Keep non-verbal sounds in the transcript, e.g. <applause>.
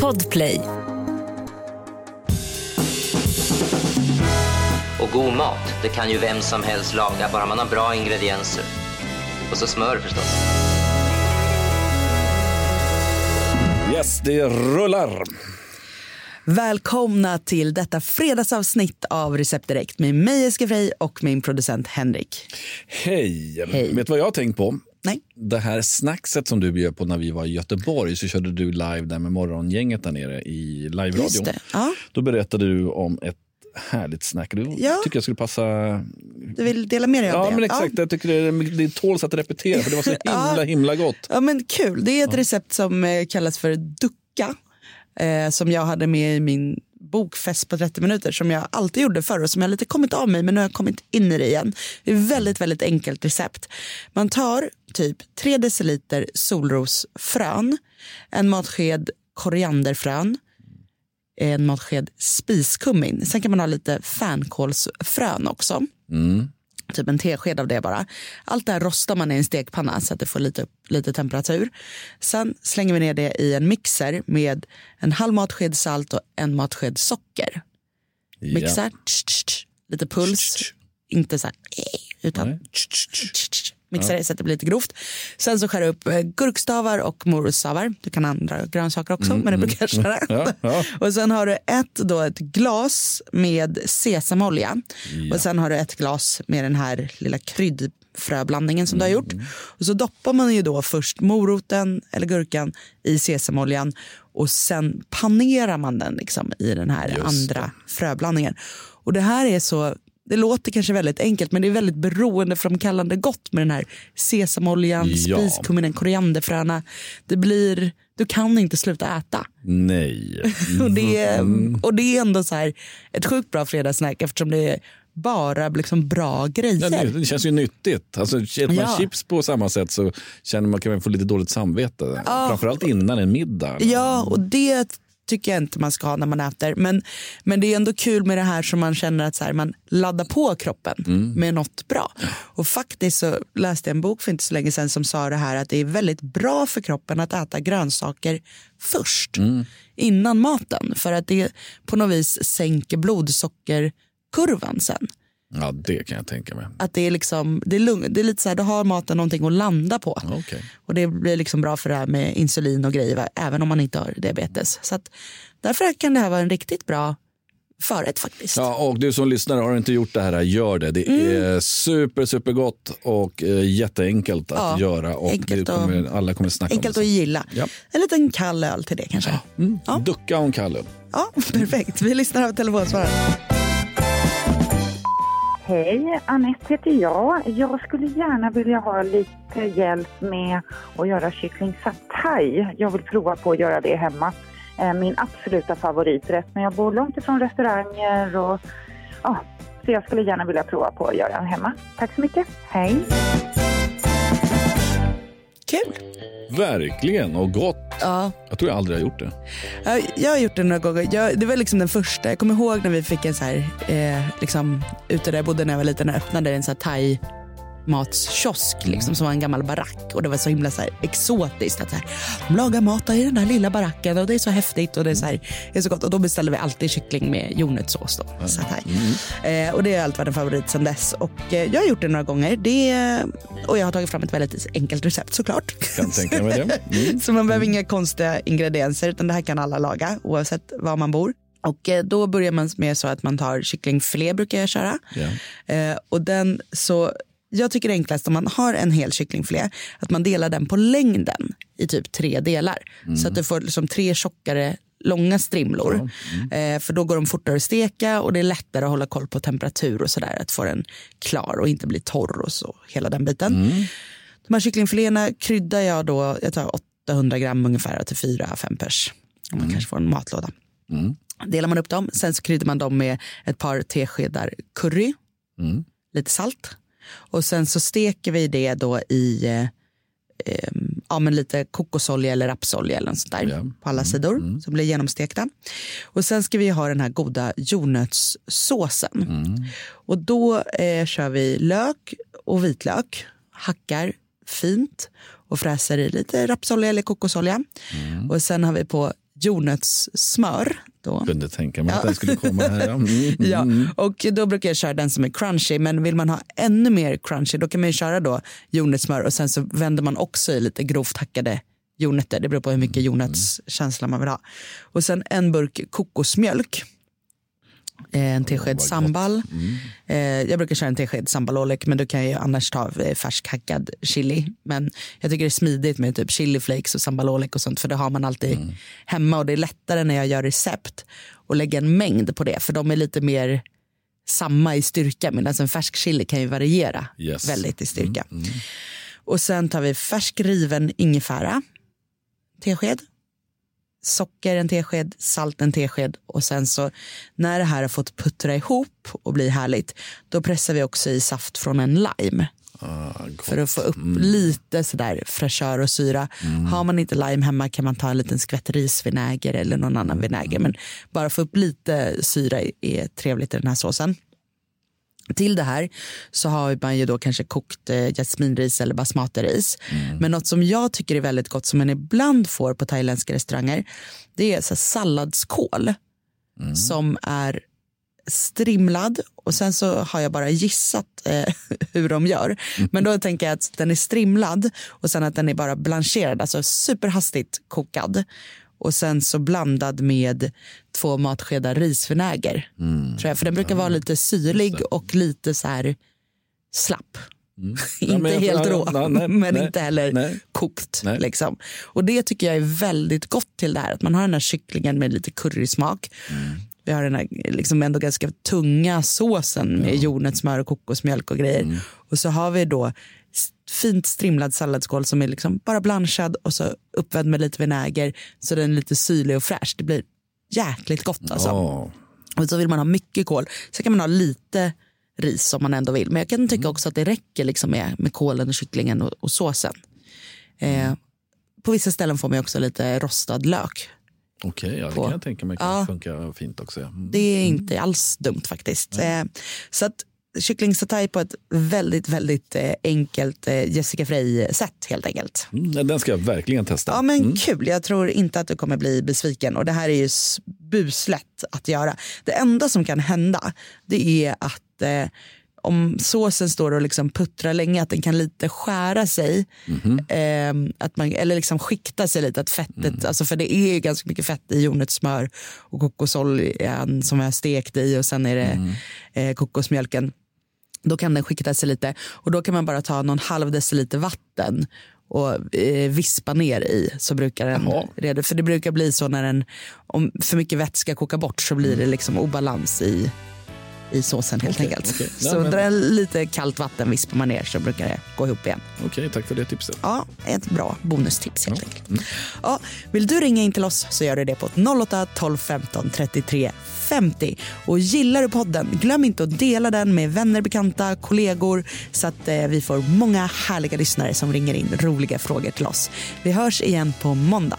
Podplay. Och god mat, det kan ju vem som helst laga, bara man har bra ingredienser. Och så smör förstås. Yes, det rullar. Välkomna till detta fredagsavsnitt av Recept Direkt med mig Eske Frey och min producent Henrik. Hej. Hej. Vet du vad jag har tänkt på? Nej. Det här snackset som du bjöd på när vi var i Göteborg så körde du live där med morgongänget där nere i live-radion. Ja, Då berättade du om ett härligt snack. Du Ja. tycker jag skulle passa... du vill dela med dig av Ja, det? men exakt. Jag tycker det, det tåls att repetera för det var så <laughs> himla, Ja. himla gott. Ja, men kul. Det är ett recept som eh, kallas för ducka. Eh, som jag hade med i min bokfest på 30 minuter som jag alltid gjorde förr och som jag lite kommit av mig men nu har jag kommit in i det igen. Det är ett väldigt, väldigt enkelt recept. Man tar typ 3 deciliter solrosfrön, en matsked korianderfrön, en matsked spiskummin. Sen kan man ha lite fänkålsfrön också. Mm. Typ en tesked av det bara. Allt det här rostar man i en stekpanna så att det får lite, lite temperatur. Sen slänger vi ner det i en mixer med en halv matsked salt och en matsked socker. Ja. Mixar, tsch, tsch, tsch, lite puls, inte så här, eh, utan Mixar det så att det blir lite grovt. Sen så skär du upp eh, gurkstavar och morotsstavar. Du kan andra grönsaker också, men det brukar jag köra. Mm, Ja, ja. <laughs> Och sen har du ett, då, ett glas med sesamolja. Och sen har du ett glas med den här lilla kryddfröblandningen som du har gjort. Och så doppar man ju då först moroten eller gurkan i sesamoljan och sen panerar man den liksom i den här Just andra fröblandningen. Och det här är så det låter kanske väldigt enkelt men det är väldigt beroendeframkallande gott med den här sesamoljan, Ja. spiskumminen, korianderfröna. Det blir, du kan inte sluta äta. Nej. <laughs> Och det, är, Mm. och det är ändå så här ett sjukt bra fredagssnack eftersom det är bara liksom bra grejer. Ja, det, känns ju nyttigt. Alltså, äter man Ja. chips på samma sätt så känner man kan man få lite dåligt samvete. Framförallt innan en middag. Ja, och det tycker jag inte man ska ha när man äter. Men, men det är ändå kul med det här som man känner att så här, man laddar på kroppen med något bra. Och faktiskt så läste jag en bok för inte så länge sedan som sa det här att det är väldigt bra för kroppen att äta grönsaker först, innan maten. För att det på något vis sänker blodsockerkurvan sen. Ja, det kan jag tänka mig. Att det är, liksom, det är, lugn, det är lite så här, då har maten någonting att landa på. Okej. Och det blir liksom bra för det här med insulin och grejer, även om man inte har diabetes. Så att, därför kan det här vara en riktigt bra förrätt faktiskt. Ja, och du som lyssnar, har du inte gjort det här, gör det. Det är super, super gott och eh, jätteenkelt att Ja, göra. Och enkelt det kommer, alla kommer snacka Enkelt om att det. gilla. Ja. En liten kall öl till det kanske. Mm. Ja. Ducka och en kall öl. Ja, <laughs> perfekt. Vi lyssnar av telefonsvararen. Hej, Anette heter jag. Jag skulle gärna vilja ha lite hjälp med att göra kyckling satay. Jag vill prova på att göra det hemma. Eh, min absoluta favoriträtt, men jag bor långt ifrån restauranger och ja, så jag skulle gärna vilja prova på att göra den hemma. Tack så mycket. Hej! Kul. Verkligen, och gott. Ja. Jag tror jag aldrig har gjort det. Ja, Jag har gjort det några gånger. Jag, det var liksom den första. Jag kommer ihåg när vi fick en så här, eh, liksom, ute där jag bodde när jag var liten, och öppnade en så här thai matskiosk liksom, som var en gammal barack och det var så himla så här, exotiskt att så här, de lagar mat i den där lilla baracken och det är så häftigt och det är så, här, det är så gott och då beställde vi alltid kyckling med jordnötssås då. Så här. Eh, och det har alltid varit en favorit sedan dess och eh, jag har gjort det några gånger det, och jag har tagit fram ett väldigt enkelt recept såklart. Kan tänka mig det. <laughs> Mm. Så man behöver inga konstiga ingredienser utan det här kan alla laga oavsett var man bor. Och eh, då börjar man med så att man tar kycklingfilé brukar jag köra. Ja. Eh, och den så, jag tycker det är enklast om man har en hel kycklingfilé att man delar den på längden i typ tre delar. Så att du får liksom tre tjockare långa strimlor. Eh, för då går de fortare att steka och det är lättare att hålla koll på temperatur och sådär. Att få den klar och inte bli torr och så. Hela den biten. De här kycklingfiléerna kryddar jag då, jag tar 800 gram ungefär till 4-5 pers. Om man kanske får en matlåda. Delar man upp dem, sen så kryddar man dem med ett par teskedar curry, lite salt. Och sen så steker vi det då i eh, eh, ja, men lite kokosolja eller rapsolja eller något sånt där Ja. på alla sidor som blir genomstekta. Och sen ska vi ha den här goda jordnötssåsen. Och då eh, kör vi lök och vitlök, hackar fint och fräser i lite rapsolja eller kokosolja. Mm. Och sen har vi på jordnötssmör. Då. Kunde tänka mig att den skulle komma här. Ja. <laughs> Mm. Ja, och då brukar jag köra den som är crunchy. Men vill man ha ännu mer crunchy då kan man ju köra då jordnötssmör och sen så vänder man också i lite grovt hackade jordnötter. Det beror på hur mycket jordnötskänsla man vill ha. Och sen en burk kokosmjölk. Eh, En tesked vad sambal. Eh, Jag brukar köra en tesked sambalolek men du kan ju annars ta eh, färskhackad chili. Men jag tycker det är smidigt med typ chiliflakes och sambalolek och sånt för det har man alltid hemma och det är lättare när jag gör recept och lägga en mängd på det för de är lite mer samma i styrka medan en färsk chili kan ju variera Yes. väldigt i styrka. Och sen tar vi färsk riven ingefära, tesked, socker en tesked, salt en tesked. Och sen så när det här har fått puttra ihop och bli härligt då pressar vi också i saft från en lime. Ah, för att få upp lite sådär fräschör och syra. Har man inte lime hemma kan man ta en liten skvätt risvinäger eller någon annan vinäger. Men bara få upp lite syra är trevligt i den här såsen. Till det här så har man ju då kanske kokt eh, jasminris eller basmatiris. Men något som jag tycker är väldigt gott som man ibland får på thailändska restauranger det är så salladskål som är strimlad och sen så har jag bara gissat eh, <laughs> hur de gör. Men då <laughs> tänker jag att den är strimlad och sen att den är bara blancherad, alltså superhastigt kokad. Och sen så blandad med två matskedar risvinäger. Tror jag. För den brukar vara lite syrlig och lite så här slapp. <laughs> Ja, inte jag- helt rå, ja, nej, <laughs> men nej, inte heller nej. kokt. Liksom. Och det tycker jag är väldigt gott till det här. Att man har den här kycklingen med lite currysmak. Vi har den här liksom ändå ganska tunga såsen med jordnötssmör och kokosmjölk och grejer. Och så har vi då fint strimlad salladsskål som är liksom bara blanchad och så uppvänd med lite vinäger så den är lite syrlig och fräsch. Det blir jäkligt gott alltså. Ja. Och så vill man ha mycket kål. Så kan man ha lite ris om man ändå vill. Men jag kan tycka också att det räcker liksom med, med kålen och kycklingen och, och såsen. Eh, på vissa ställen får man också lite rostad lök. Okej, ja, det På. kan jag tänka mig kan Ja. funka fint också. Mm. Det är inte alls dumt faktiskt. Eh, så att kycklingsatay på ett väldigt, väldigt eh, enkelt eh, Jessica Frey-sätt helt enkelt. Mm, den ska jag verkligen testa. Ja men kul, jag tror inte att du kommer bli besviken och det här är ju buslätt att göra. Det enda som kan hända det är att eh, om såsen står och liksom puttrar länge att den kan lite skära sig. Eh, att man, eller liksom skikta sig lite. Att fettet, alltså för det är ju ganska mycket fett i jordnötssmör och kokosoljan som jag stekt i och sen är det eh, kokosmjölken då kan den skikta sig lite och då kan man bara ta någon halv deciliter vatten och eh, vispa ner i så brukar den Jaha. redo. För det brukar bli så när den, om för mycket vätska kokar bort så blir det liksom obalans i, i såsen helt Okej, enkelt. Ja, Så men- drar lite kallt vatten vispar man ner så brukar det gå ihop igen. Okej, tack för det tipset. Ja, ett bra bonustips helt enkelt. Ja, vill du ringa in till oss så gör du det på 08 12 15 33 50. Och gillar du podden, glöm inte att dela den med vänner, bekanta, kollegor så att eh, vi får många härliga lyssnare som ringer in roliga frågor till oss. Vi hörs igen på måndag.